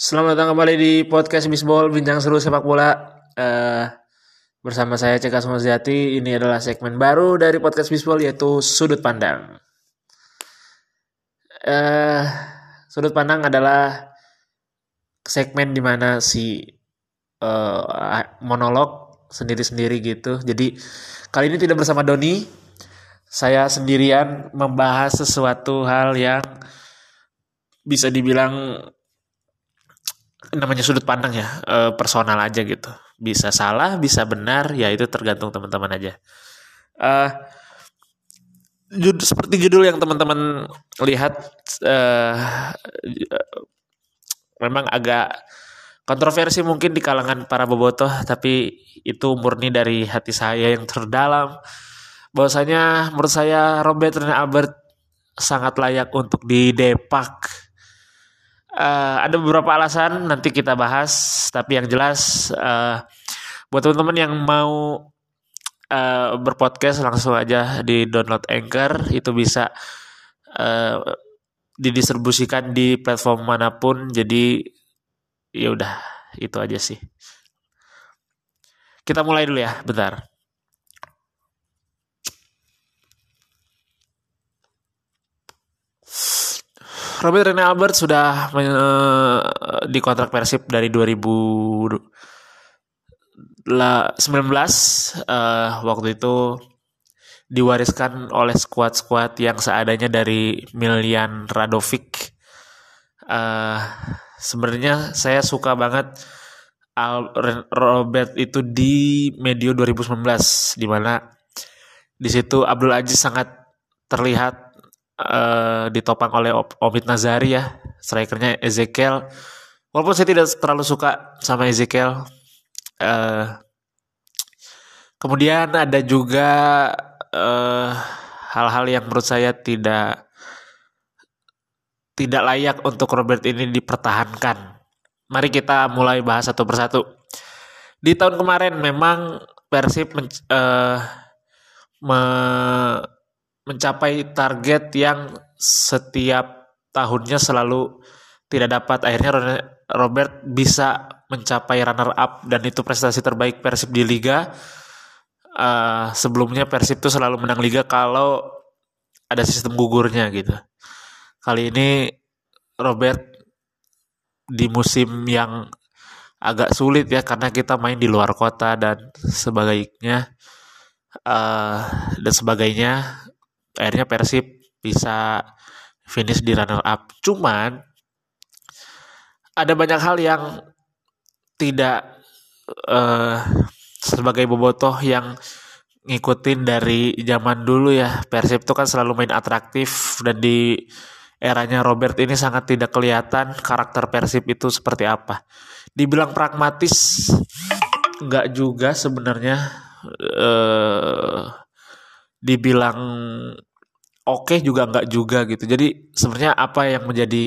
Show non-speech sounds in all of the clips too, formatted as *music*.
Selamat datang kembali di podcast Bisbol Bincang Seru Sepak Bola. Uh, Bersama saya Ceka Sumaziati Ini adalah segmen baru dari podcast Bisbol yaitu Sudut Pandang. Uh, Sudut Pandang adalah segmen di mana si uh, monolog sendiri-sendiri gitu. Jadi kali ini tidak bersama Doni. Saya sendirian membahas sesuatu hal yang bisa dibilang namanya sudut pandang ya e, personal aja gitu. Bisa salah bisa benar ya itu tergantung teman-teman aja. E, judul, seperti judul yang teman-teman lihat e, memang agak kontroversi mungkin di kalangan para bobotoh tapi itu murni dari hati saya yang terdalam. Bahwasanya menurut saya Robert Rene Albert sangat layak untuk didepak uh, ada beberapa alasan nanti kita bahas. Tapi yang jelas uh, buat teman-teman yang mau uh, berpodcast langsung aja di download Anchor. Itu bisa uh, didistribusikan di platform mana pun. Jadi ya udah itu aja sih. Kita mulai dulu ya bentar Robert Rene Albert sudah uh, di kontrak Persib dari 2019 uh, waktu itu diwariskan oleh skuad-skuad yang seadanya dari Milian Radovic. Uh, Sebenarnya saya suka banget Al Robert itu di medio 2019 di mana di situ Abdul Aziz sangat terlihat uh, ditopang oleh Omid Nazari ya strikernya Ezekiel. Walaupun saya tidak terlalu suka sama Ezekiel uh, kemudian ada juga eh, hal-hal yang menurut saya tidak tidak layak untuk Robert ini dipertahankan. Mari kita mulai bahas satu persatu. Di tahun kemarin memang Persib men, uh, mencapai target yang setiap tahunnya selalu tidak dapat. Akhirnya Robert bisa mencapai runner up dan itu prestasi terbaik Persib di liga. Uh, sebelumnya Persib itu selalu menang liga kalau ada sistem gugurnya gitu. Kali ini Robert di musim yang agak sulit ya karena kita main di luar kota dan sebagainya uh, dan sebagainya akhirnya Persib bisa finish di runner up. Cuman ada banyak hal yang tidak uh, sebagai bobotoh yang ngikutin dari zaman dulu ya Persib itu kan selalu main atraktif dan di eranya Robert ini sangat tidak kelihatan karakter Persib itu seperti apa. Dibilang pragmatis nggak juga sebenarnya uh, dibilang oke okay juga nggak juga gitu. Jadi sebenarnya apa yang menjadi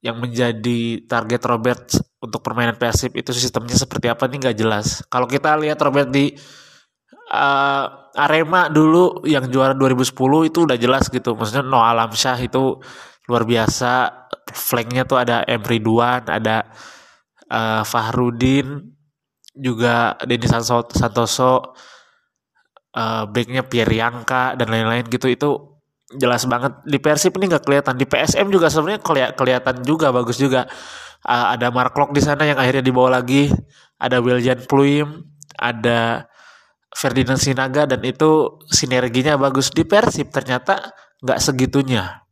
yang menjadi target Robert untuk permainan Persib itu sistemnya seperti apa nih nggak jelas. Kalau kita lihat Robert di uh, Arema dulu yang juara 2010 itu udah jelas gitu. Maksudnya No Alam Syah itu luar biasa. Flanknya tuh ada Emri Duan, ada uh, Fahrudin, juga Denis Santoso uh, backnya Pierre Yangka dan lain-lain gitu itu jelas banget. Di Persib ini nggak kelihatan. Di PSM juga sebenarnya keli kelihatan juga bagus juga. Uh, ada Mark Lok di sana yang akhirnya dibawa lagi. Ada Wiljan Pluim ada Ferdinand Sinaga dan itu sinerginya bagus. Di Persib ternyata nggak segitunya.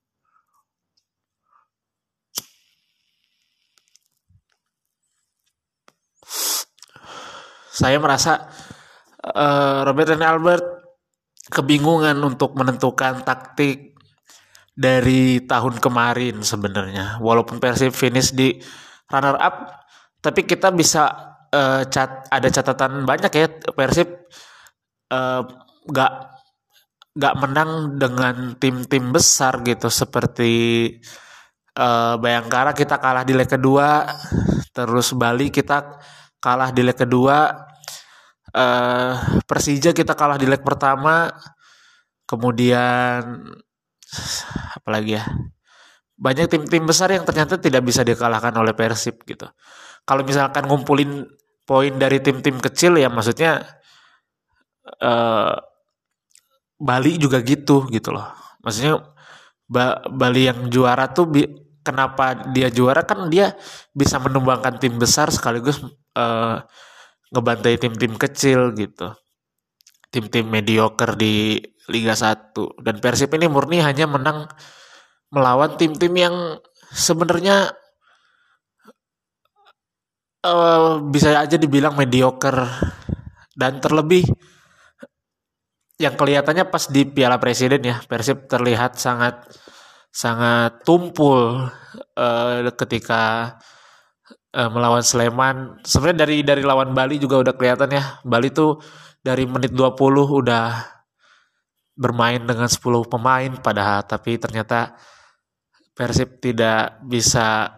Saya merasa uh, Robert dan Albert kebingungan untuk menentukan taktik dari tahun kemarin sebenarnya. Walaupun Persib finish di runner up, tapi kita bisa uh, cat ada catatan banyak ya Persib uh, gak gak menang dengan tim-tim besar gitu seperti uh, Bayangkara kita kalah di leg kedua, terus Bali kita kalah di leg kedua, uh, Persija kita kalah di leg pertama kemudian apalagi ya banyak tim-tim besar yang ternyata tidak bisa dikalahkan oleh Persib gitu. Kalau misalkan ngumpulin poin dari tim-tim kecil ya maksudnya uh, Bali juga gitu gitu loh. Maksudnya ba Bali yang juara tuh kenapa dia juara kan dia bisa menumbangkan tim besar sekaligus uh, ngebantai tim-tim kecil gitu. Tim-tim mediocre di Liga 1 dan Persib ini murni hanya menang melawan tim-tim yang sebenarnya uh, bisa aja dibilang mediocre dan terlebih yang kelihatannya pas di Piala Presiden ya Persib terlihat sangat sangat tumpul uh, ketika uh, melawan Sleman. Sebenarnya dari dari lawan Bali juga udah kelihatan ya. Bali tuh dari menit 20 udah bermain dengan 10 pemain padahal tapi ternyata Persib tidak bisa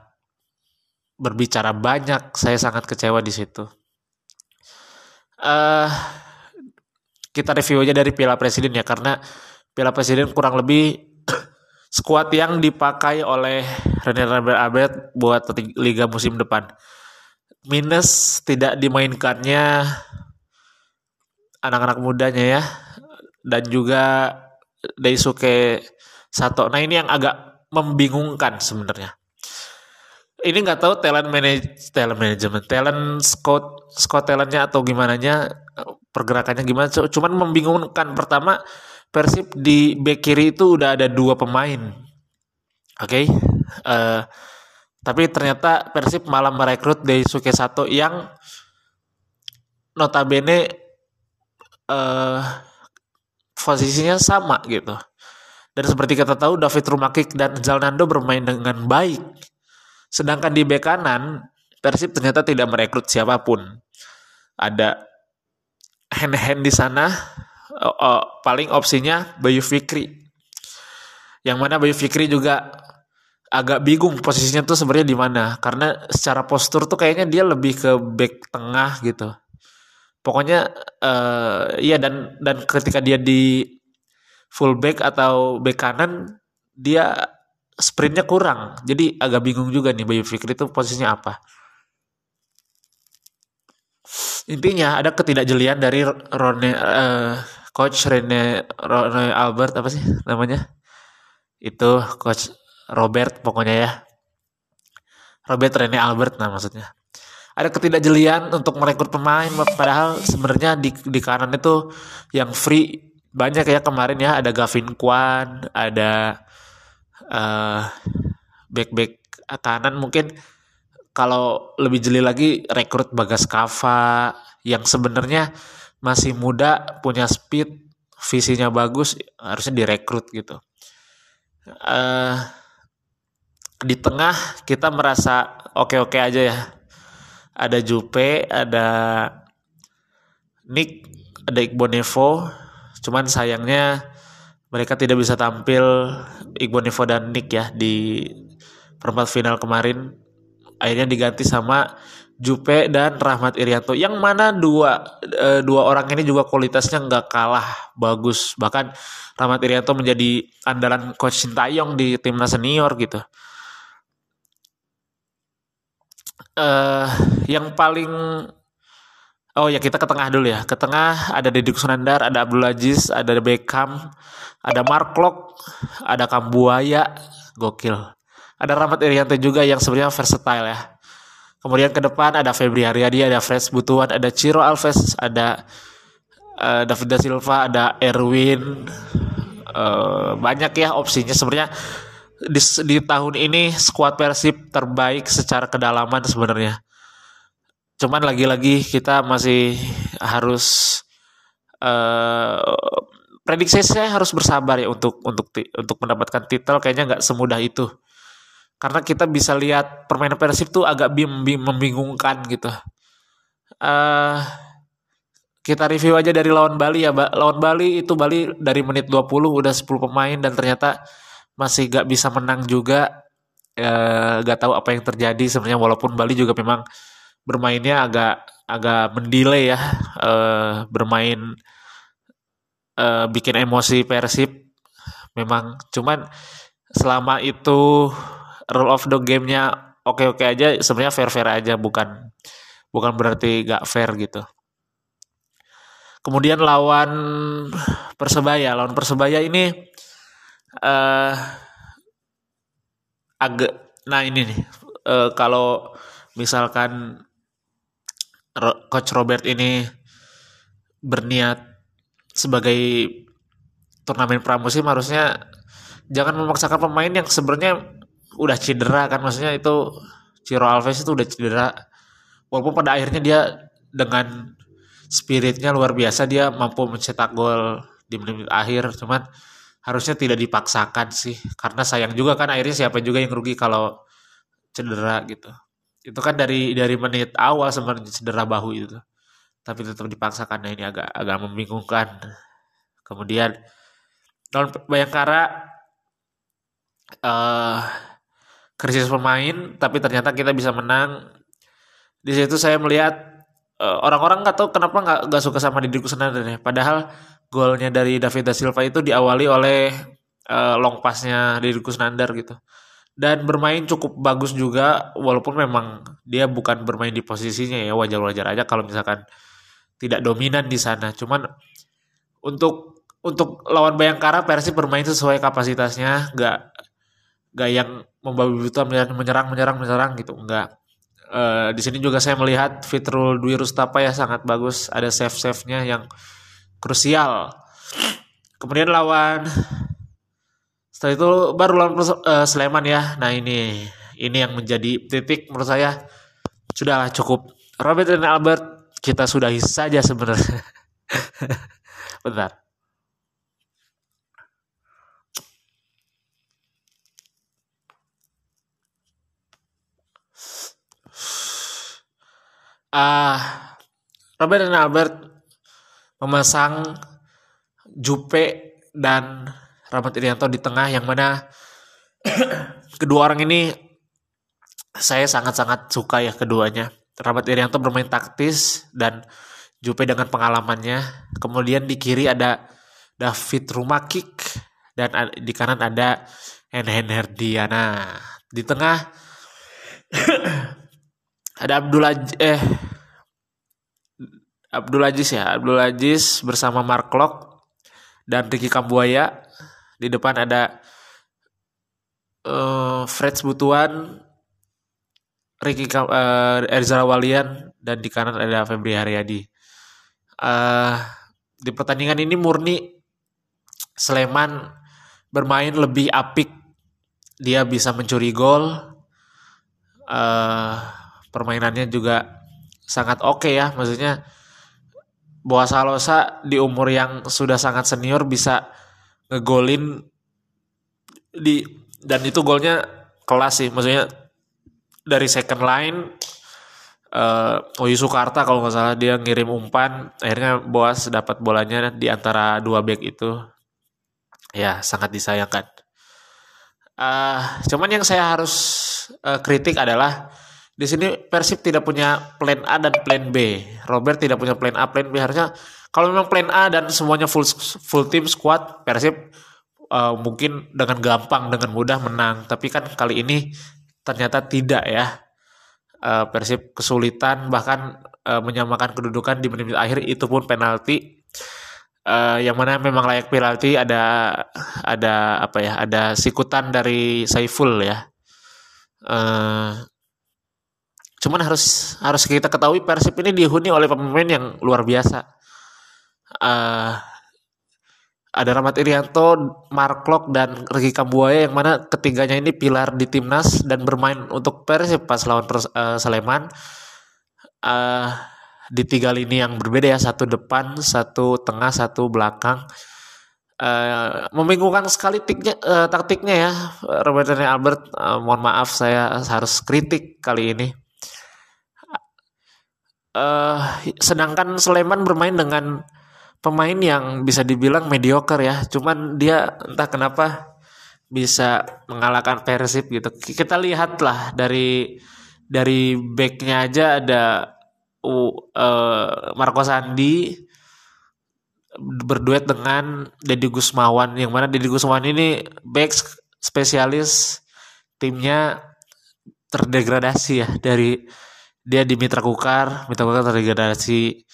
berbicara banyak. Saya sangat kecewa di situ. Uh, kita review aja dari Piala Presiden ya karena Piala Presiden kurang lebih skuad yang dipakai oleh René Robert Abed buat liga musim depan. Minus tidak dimainkannya anak-anak mudanya ya dan juga Daisuke Sato. Nah ini yang agak membingungkan sebenarnya. Ini nggak tahu talent manage, talent management, talent scout, scout talentnya atau gimana nya pergerakannya gimana. Cuman membingungkan pertama Persib di back kiri itu udah ada dua pemain, oke. Okay? Uh, eh, tapi ternyata Persib malah merekrut dari Suke Sato yang notabene uh, posisinya sama gitu. Dan seperti kita tahu David Rumakik dan Zalnando bermain dengan baik. Sedangkan di bek kanan Persib ternyata tidak merekrut siapa pun. Ada hand-hand di sana oh, oh, paling opsinya Bayu Fikri. Yang mana Bayu Fikri juga agak bingung posisinya tuh sebenarnya di mana karena secara postur tuh kayaknya dia lebih ke back tengah gitu. Pokoknya uh, iya dan dan ketika dia di fullback atau back kanan dia sprintnya kurang jadi agak bingung juga nih Bayu Fikri itu posisinya apa intinya ada ketidakjelian dari Rone uh, coach Rene Rene Albert apa sih namanya? Itu coach Robert pokoknya ya. Robert Rene Albert nah maksudnya. Ada ketidakjelian untuk merekrut pemain padahal sebenarnya di di kanan itu yang free banyak ya kemarin ya. Ada Gavin Kwan, ada uh, back back kanan mungkin. Kalau lebih jeli lagi rekrut Bagas Kava yang sebenarnya masih muda, punya speed, visinya bagus, harusnya direkrut gitu. Uh, di tengah kita merasa oke-oke aja ya. Ada Jupe, ada Nick, ada Igbonevo, Cuman sayangnya mereka tidak bisa tampil Iqbal Nevo dan Nick ya di perempat final kemarin. Akhirnya diganti sama Jupe dan Rahmat Irianto yang mana dua e, dua orang ini juga kualitasnya nggak kalah bagus bahkan Rahmat Irianto menjadi andalan coach Sintayong di timnas senior gitu. Uh, yang paling Oh ya kita ke tengah dulu ya. Ke tengah ada Deddy Kusnandar, ada Abdul Aziz, ada Beckham, ada Mark Lok, ada Kambuaya, gokil. Ada Rahmat Irianto juga yang sebenarnya versatile ya. Kemudian ke depan ada Febri Haryadi, ada Fresh Butuan, ada Ciro Alves, ada uh, David da Silva, ada Erwin. Uh, banyak ya opsinya. Sebenarnya di, di tahun ini skuad Persib terbaik secara kedalaman sebenarnya. Cuman lagi-lagi kita masih harus uh, prediksi saya harus bersabar ya untuk untuk untuk mendapatkan titel. Kayaknya nggak semudah itu karena kita bisa lihat permainan Persib tuh agak bim, bim membingungkan gitu. Uh, kita review aja dari lawan Bali ya lawan Bali itu Bali dari menit 20 udah 10 pemain dan ternyata masih gak bisa menang juga. Uh, gak tahu apa yang terjadi sebenarnya walaupun Bali juga memang bermainnya agak agak mendelay ya. Uh, bermain uh, bikin emosi Persib memang. Cuman selama itu rule of the game-nya oke-oke aja sebenarnya fair-fair aja bukan bukan berarti gak fair gitu. Kemudian lawan Persebaya, lawan Persebaya ini uh, agak nah ini nih uh, kalau misalkan coach Robert ini berniat sebagai turnamen pramusim harusnya jangan memaksakan pemain yang sebenarnya udah cedera kan maksudnya itu Ciro Alves itu udah cedera. Walaupun pada akhirnya dia dengan spiritnya luar biasa dia mampu mencetak gol di menit-menit akhir cuman harusnya tidak dipaksakan sih karena sayang juga kan akhirnya siapa juga yang rugi kalau cedera gitu. Itu kan dari dari menit awal sebenarnya cedera bahu itu tapi tetap dipaksakan. Nah ini agak agak membingungkan. Kemudian non Bayangkara uh, krisis pemain tapi ternyata kita bisa menang. Di situ saya melihat uh, orang-orang nggak tahu kenapa nggak nggak suka sama Didi Kusnandar ya. Padahal golnya dari David da Silva itu diawali oleh uh, long passnya Deddy Kusnandar gitu. Dan bermain cukup bagus juga walaupun memang dia bukan bermain di posisinya ya wajar-wajar aja kalau misalkan tidak dominan di sana. Cuman untuk untuk lawan Bayangkara Persib bermain sesuai kapasitasnya nggak nggak yang membabi buta menyerang menyerang menyerang gitu nggak uh, di sini juga saya melihat Fitrul Dwi Rustapa ya sangat bagus ada save save nya yang krusial. Kemudian lawan setelah itu baru lawan uh, Sleman ya. Nah ini ini yang menjadi titik menurut saya sudah cukup. Robert dan Albert kita sudahi saja sebenarnya. *laughs* Bentar. Uh, Robert dan Albert memasang Jupe dan Rahmat Irianto di tengah yang mana *clears throat* kedua orang ini saya sangat-sangat suka ya keduanya. Rahmat Irianto bermain taktis dan Jupe dengan pengalamannya. Kemudian di kiri ada David Rumakik dan di kanan ada Enhen Herdiana. Di tengah *clears throat* ada Abdullah eh Abdul Aziz ya Abdul Aziz bersama Mark Locke dan Ricky Kambuaya. Di depan ada uh, Fred Butuan Ricky uh, Erzara Walian dan di kanan ada Febri Haryadi. Uh, di pertandingan ini murni Sleman bermain lebih apik. Dia bisa mencuri gol. Uh, permainannya juga sangat oke okay ya. Maksudnya bahwa Salosa di umur yang sudah sangat senior bisa ngegolin di dan itu golnya kelas sih. Maksudnya dari second line uh, Oyu Sukarta kalau nggak salah dia ngirim umpan akhirnya Boas dapat bolanya di antara dua back itu. Ya sangat disayangkan. Uh, cuman yang saya harus uh, kritik adalah di sini Persib tidak punya plan A dan plan B. Robert tidak punya plan A, plan B. Harusnya kalau memang plan A dan semuanya full full team squad, Persib uh, mungkin dengan gampang, dengan mudah menang. Tapi kan kali ini ternyata tidak ya. Uh, Persib kesulitan bahkan uh, menyamakan kedudukan di menit-menit akhir itu pun penalti. Uh, yang mana memang layak penalti ada ada apa ya ada sikutan dari Saiful ya uh, Cuman harus harus kita ketahui Persib ini dihuni oleh pemain yang luar biasa. Uh, ada Rahmat Irianto, Mark Lok, dan Regi Kambuaya yang mana ketiganya ini pilar di timnas dan bermain untuk Persib pas lawan uh, Sleman. Uh, di tiga lini yang berbeda ya, satu depan, satu tengah, satu belakang. Uh, membingungkan sekali tiknya, uh, taktiknya ya Robert dan Albert. Uh, mohon maaf saya harus kritik kali ini uh, sedangkan Sleman bermain dengan pemain yang bisa dibilang mediocre ya. Cuman dia entah kenapa bisa mengalahkan Persib gitu. Kita lihatlah dari dari backnya aja ada uh, Marco Sandi berduet dengan Deddy Gusmawan yang mana Deddy Gusmawan ini back spesialis timnya terdegradasi ya dari dia di Mitra Kukar, Mitra Kukar terdegradasi.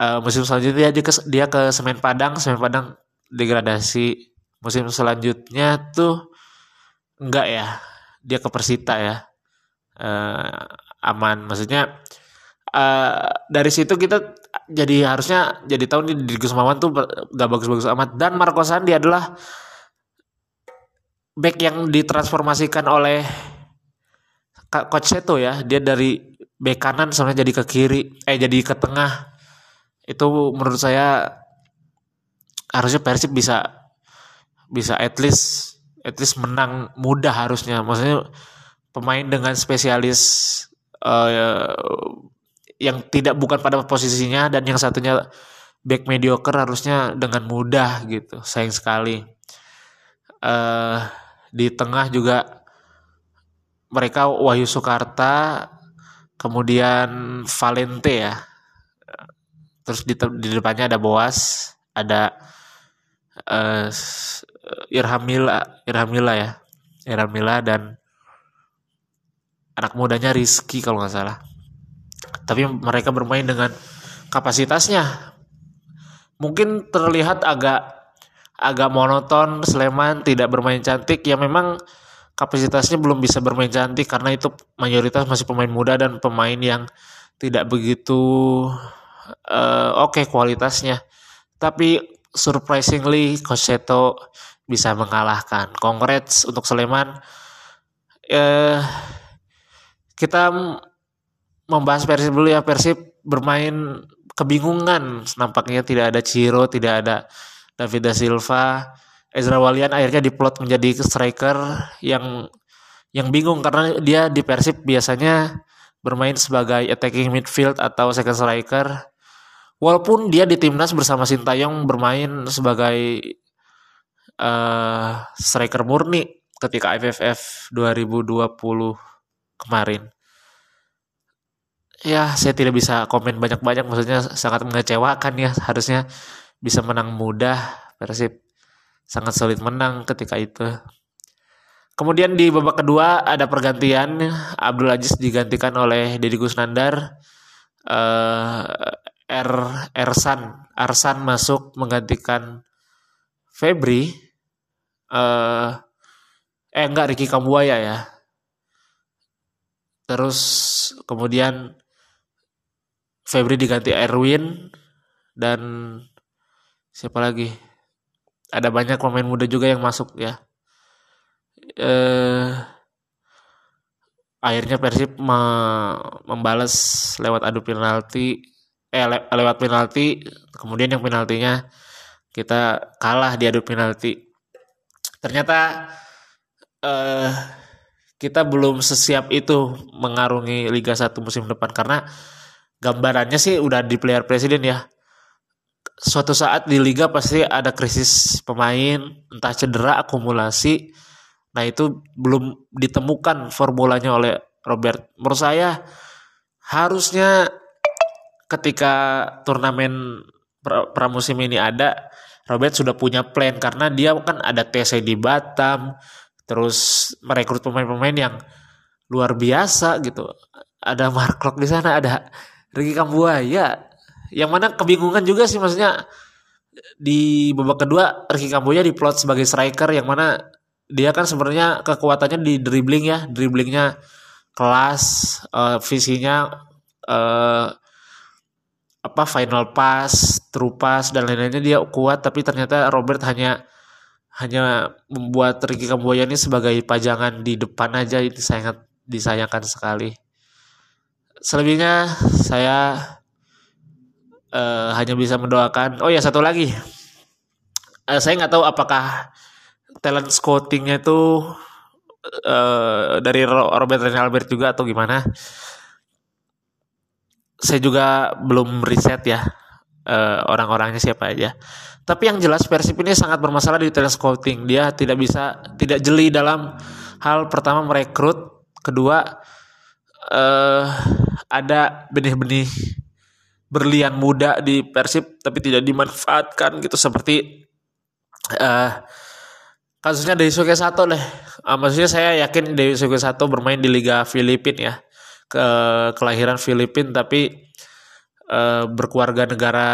Uh, musim selanjutnya dia ke dia ke Semen Padang, Semen Padang degradasi. Musim selanjutnya tuh enggak ya, dia ke Persita ya. Uh, aman, maksudnya uh, dari situ kita jadi harusnya jadi tahun ini di Gus Mawan tuh gak bagus-bagus amat dan Marco Sandi adalah back yang ditransformasikan oleh coach Seto ya dia dari back kanan sebenarnya jadi ke kiri. Eh jadi ke tengah. Itu menurut saya harusnya Persib bisa bisa at least at least menang mudah harusnya. Maksudnya pemain dengan spesialis uh, yang tidak bukan pada posisinya dan yang satunya back mediocre harusnya dengan mudah gitu. Sayang sekali. Uh, di tengah juga mereka Wahyu Soekarta kemudian Valente ya. Terus di, di depannya ada Boas ada uh, Irhamila Irhamila ya. Irhamila dan anak mudanya Rizky kalau nggak salah. Tapi mereka bermain dengan kapasitasnya. Mungkin terlihat agak agak monoton Sleman tidak bermain cantik. Ya memang kapasitasnya belum bisa bermain cantik karena itu mayoritas masih pemain muda dan pemain yang tidak begitu uh, oke okay kualitasnya. Tapi surprisingly Coseto bisa mengalahkan. Congrats untuk Sleman. Uh, kita membahas Persib dulu ya. Persib bermain kebingungan. Nampaknya tidak ada Ciro tidak ada David da Silva, Ezra Walian akhirnya diplot menjadi striker yang yang bingung karena dia di Persib biasanya bermain sebagai attacking midfield atau second striker. Walaupun dia di timnas bersama Sintayong bermain sebagai uh, striker murni ketika AFF 2020 kemarin. Ya, saya tidak bisa komen banyak-banyak, maksudnya sangat mengecewakan ya. Harusnya bisa menang mudah Persib sangat sulit menang ketika itu. Kemudian di babak kedua ada pergantian. Abdul Aziz digantikan oleh Deddy Kusnandar uh, R Ersan Arsan masuk menggantikan Febri. Uh, eh enggak Ricky Kambuaya ya. Terus kemudian Febri diganti Erwin dan siapa lagi ada banyak pemain muda juga yang masuk ya. Eh akhirnya Persib me membalas lewat adu penalti eh le lewat penalti kemudian yang penaltinya kita kalah di adu penalti. Ternyata eh kita belum sesiap itu mengarungi Liga 1 musim depan karena gambarannya sih udah di player presiden ya suatu saat di liga pasti ada krisis pemain, entah cedera, akumulasi. Nah, itu belum ditemukan formulanya oleh Robert. Menurut saya harusnya ketika turnamen pramusim ini ada, Robert sudah punya plan karena dia kan ada TC di Batam, terus merekrut pemain-pemain yang luar biasa gitu. Ada Mark Locke di sana, ada Ricky Kambuaya, yang mana kebingungan juga sih maksudnya di babak kedua Ricky Kamboya diplot sebagai striker yang mana dia kan sebenarnya kekuatannya di dribbling ya. Dribblingnya kelas uh, visinya uh, apa final pass true pass dan lain-lainnya dia kuat tapi ternyata Robert hanya hanya membuat Ricky Kamboya ini sebagai pajangan di depan aja. Itu sangat disayangkan sekali. Selebihnya saya uh, hanya bisa mendoakan. Oh ya satu lagi, uh, saya nggak tahu apakah talent scoutingnya itu uh, dari Robert Rene Albert juga atau gimana. Saya juga belum riset ya uh, orang-orangnya siapa aja. Tapi yang jelas Persib ini sangat bermasalah di talent scouting. Dia tidak bisa tidak jeli dalam hal pertama merekrut, kedua uh, ada benih-benih berlian muda di Persib tapi tidak dimanfaatkan gitu seperti uh, kasusnya Daisuke Sato deh. Uh, maksudnya saya yakin Daisuke Sato bermain di Liga Filipina ya. Ke kelahiran Filipin tapi uh, berkeluarga negara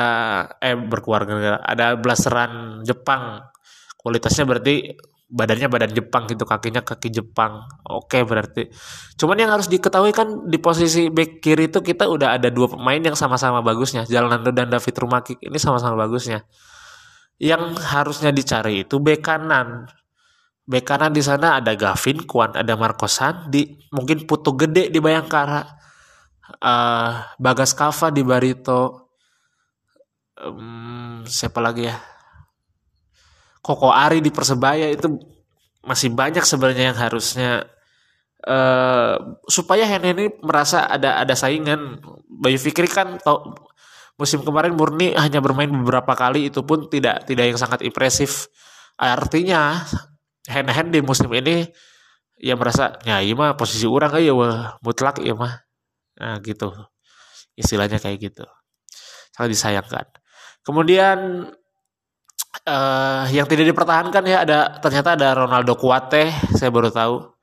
eh berkeluarga negara ada blasteran Jepang. Kualitasnya berarti badannya badan Jepang gitu, kakinya kaki Jepang. Oke berarti. Cuman yang harus diketahui kan di posisi back kiri itu kita udah ada dua pemain yang sama-sama bagusnya. Jalanando dan David Rumakik ini sama-sama bagusnya yang harusnya dicari itu bek kanan. Bek kanan di sana ada Gavin, Kwan, ada Marco Sandi, mungkin Putu Gede di Bayangkara, uh, Bagas Kava di Barito, um, siapa lagi ya? Koko Ari di Persebaya itu masih banyak sebenarnya yang harusnya uh, supaya Hen ini merasa ada ada saingan. Bayu Fikri kan tau, musim kemarin murni hanya bermain beberapa kali itu pun tidak tidak yang sangat impresif. Artinya hand hand di musim ini ya merasa ya iya mah posisi orang aja wah mutlak ya mah. Nah gitu. Istilahnya kayak gitu. Sangat disayangkan. Kemudian uh, yang tidak dipertahankan ya ada ternyata ada Ronaldo Kuate saya baru tahu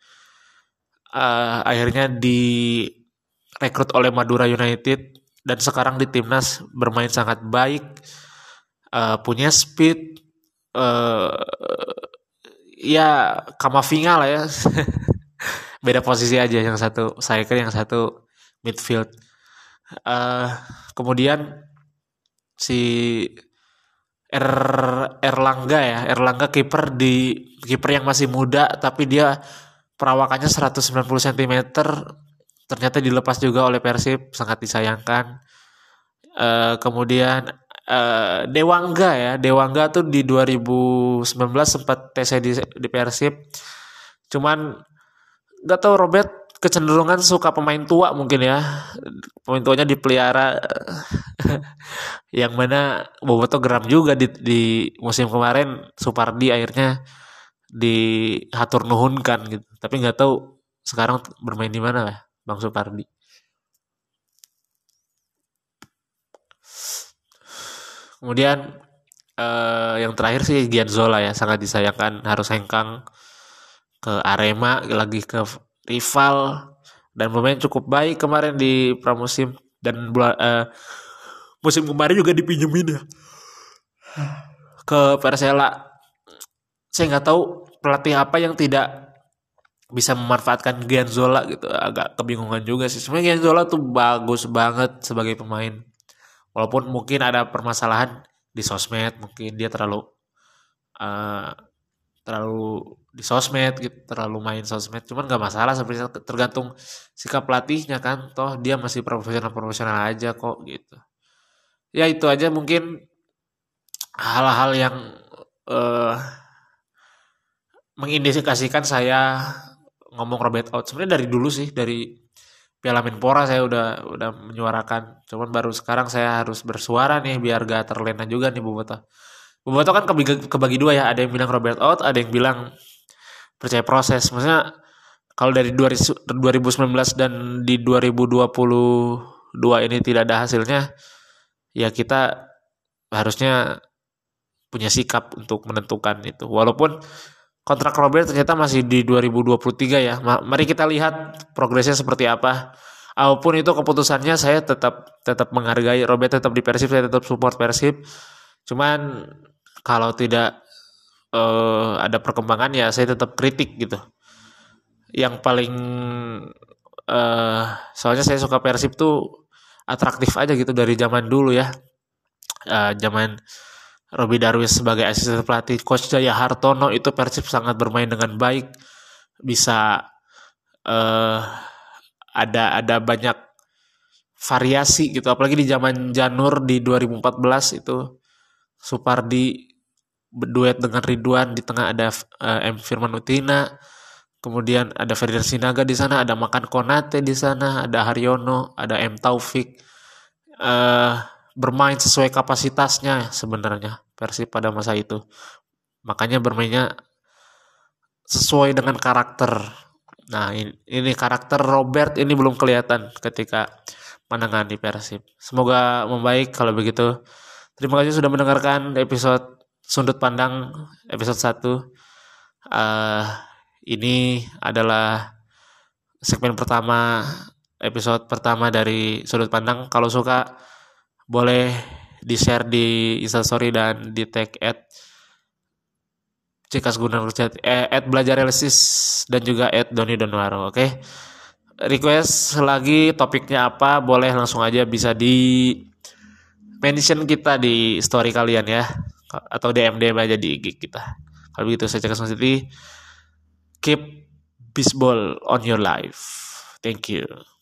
uh, akhirnya direkrut oleh Madura United dan sekarang di timnas bermain sangat baik, uh, punya speed, uh, ya Kamavinga lah ya. *laughs* Beda posisi aja yang satu striker yang satu midfield. Uh, kemudian si Er Erlangga ya, Erlangga kiper di kiper yang masih muda tapi dia perawakannya 190 cm ternyata dilepas juga oleh Persib sangat disayangkan. Uh, kemudian uh, Dewangga ya Dewangga tuh di 2019 sempat TC di, di Persib. Cuman nggak tahu Robert kecenderungan suka pemain tua mungkin ya. Pemain tuanya dipelihara. *laughs* Yang mana Boboto geram juga di, di musim kemarin. Supardi akhirnya dihatur nuhunkan gitu. Tapi nggak tahu sekarang bermain di mana lah Bang Supardi. Kemudian eh, yang terakhir sih Gianzola ya sangat disayangkan. Harus hengkang ke Arema lagi ke rival dan bermain cukup baik kemarin di pramusim dan eh, musim kemarin juga dipinjemin ya. Ke Persela. Saya nggak tahu pelatih apa yang tidak bisa memanfaatkan Gianzola gitu. Agak kebingungan juga sih. Sebenarnya Gianzola tuh bagus banget sebagai pemain. Walaupun mungkin ada permasalahan di sosmed mungkin dia terlalu uh, terlalu di sosmed gitu terlalu main sosmed. Cuman nggak masalah sebenarnya tergantung sikap pelatihnya kan. Toh dia masih profesional profesional aja kok gitu. Ya itu aja mungkin hal-hal yang uh, mengindikasikan saya ngomong Robert out sebenarnya dari dulu sih dari Piala Menpora saya udah udah menyuarakan. Cuman baru sekarang saya harus bersuara nih biar gak terlena juga nih Boboto Boboto kan kebagi, kebagi dua ya. Ada yang bilang Robert out ada yang bilang percaya proses maksudnya kalau dari 2019 dan di 2022 ini tidak ada hasilnya ya kita harusnya punya sikap untuk menentukan itu walaupun kontrak Robert ternyata masih di 2023 ya. Mari kita lihat progresnya seperti apa. Apa pun itu keputusannya saya tetap tetap menghargai Robert tetap di Persib, saya tetap support Persib. Cuman kalau tidak uh, ada perkembangan ya saya tetap kritik gitu. Yang paling uh, soalnya saya suka Persib tuh atraktif aja gitu dari zaman dulu ya. Uh, zaman Robi Darwis sebagai asisten pelatih, Coach Jaya Hartono itu Persib sangat bermain dengan baik, bisa uh, ada ada banyak variasi gitu, apalagi di zaman Janur di 2014 itu Supardi berduet dengan Ridwan di tengah ada uh, M Firman Utina, kemudian ada Ferdinand Sinaga di sana, ada Makan Konate di sana, ada Haryono, ada M Taufik. Uh, bermain sesuai kapasitasnya sebenarnya versi pada masa itu. Makanya bermainnya sesuai dengan karakter. Nah, ini, karakter Robert ini belum kelihatan ketika menangani Persib. Semoga membaik kalau begitu. Terima kasih sudah mendengarkan episode Sundut Pandang episode 1. uh, ini adalah segmen pertama episode pertama dari sudut pandang kalau suka boleh di share di instastory dan di tag at Cikas Gunar eh, at belajar realistis dan juga at Doni Donwaro oke okay? request lagi topiknya apa boleh langsung aja bisa di mention kita di story kalian ya atau DM DM aja di IG kita. Kalau begitu saya Cikas City keep baseball on your life. Thank you